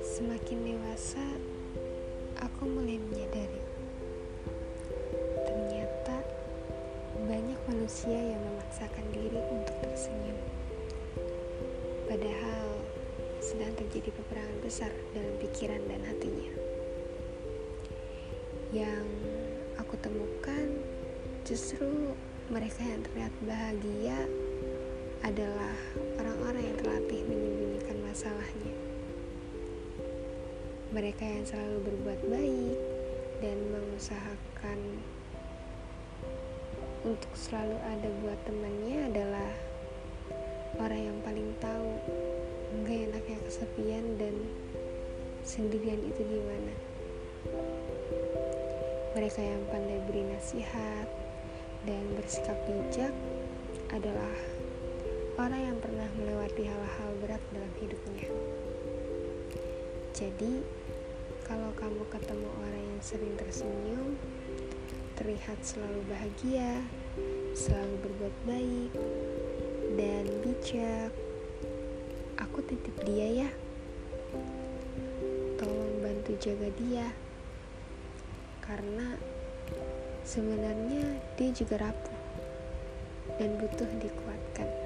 Semakin dewasa, aku mulai menyadari ternyata banyak manusia yang memaksakan diri untuk tersenyum. Padahal sedang terjadi peperangan besar dalam pikiran dan hatinya. Yang aku temukan justru mereka yang terlihat bahagia adalah orang-orang yang terlatih menyembunyikan masalahnya. Mereka yang selalu berbuat baik dan mengusahakan untuk selalu ada buat temannya adalah orang yang paling tahu enggak enaknya kesepian dan sendirian itu gimana. Mereka yang pandai beri nasihat dan bersikap bijak adalah orang yang pernah melewati hal-hal berat dalam hidupnya. Jadi, kalau kamu ketemu orang yang sering tersenyum, terlihat selalu bahagia, selalu berbuat baik, dan bijak, aku titip dia ya. Tolong bantu jaga dia, karena sebenarnya dia juga rapuh dan butuh dikuatkan.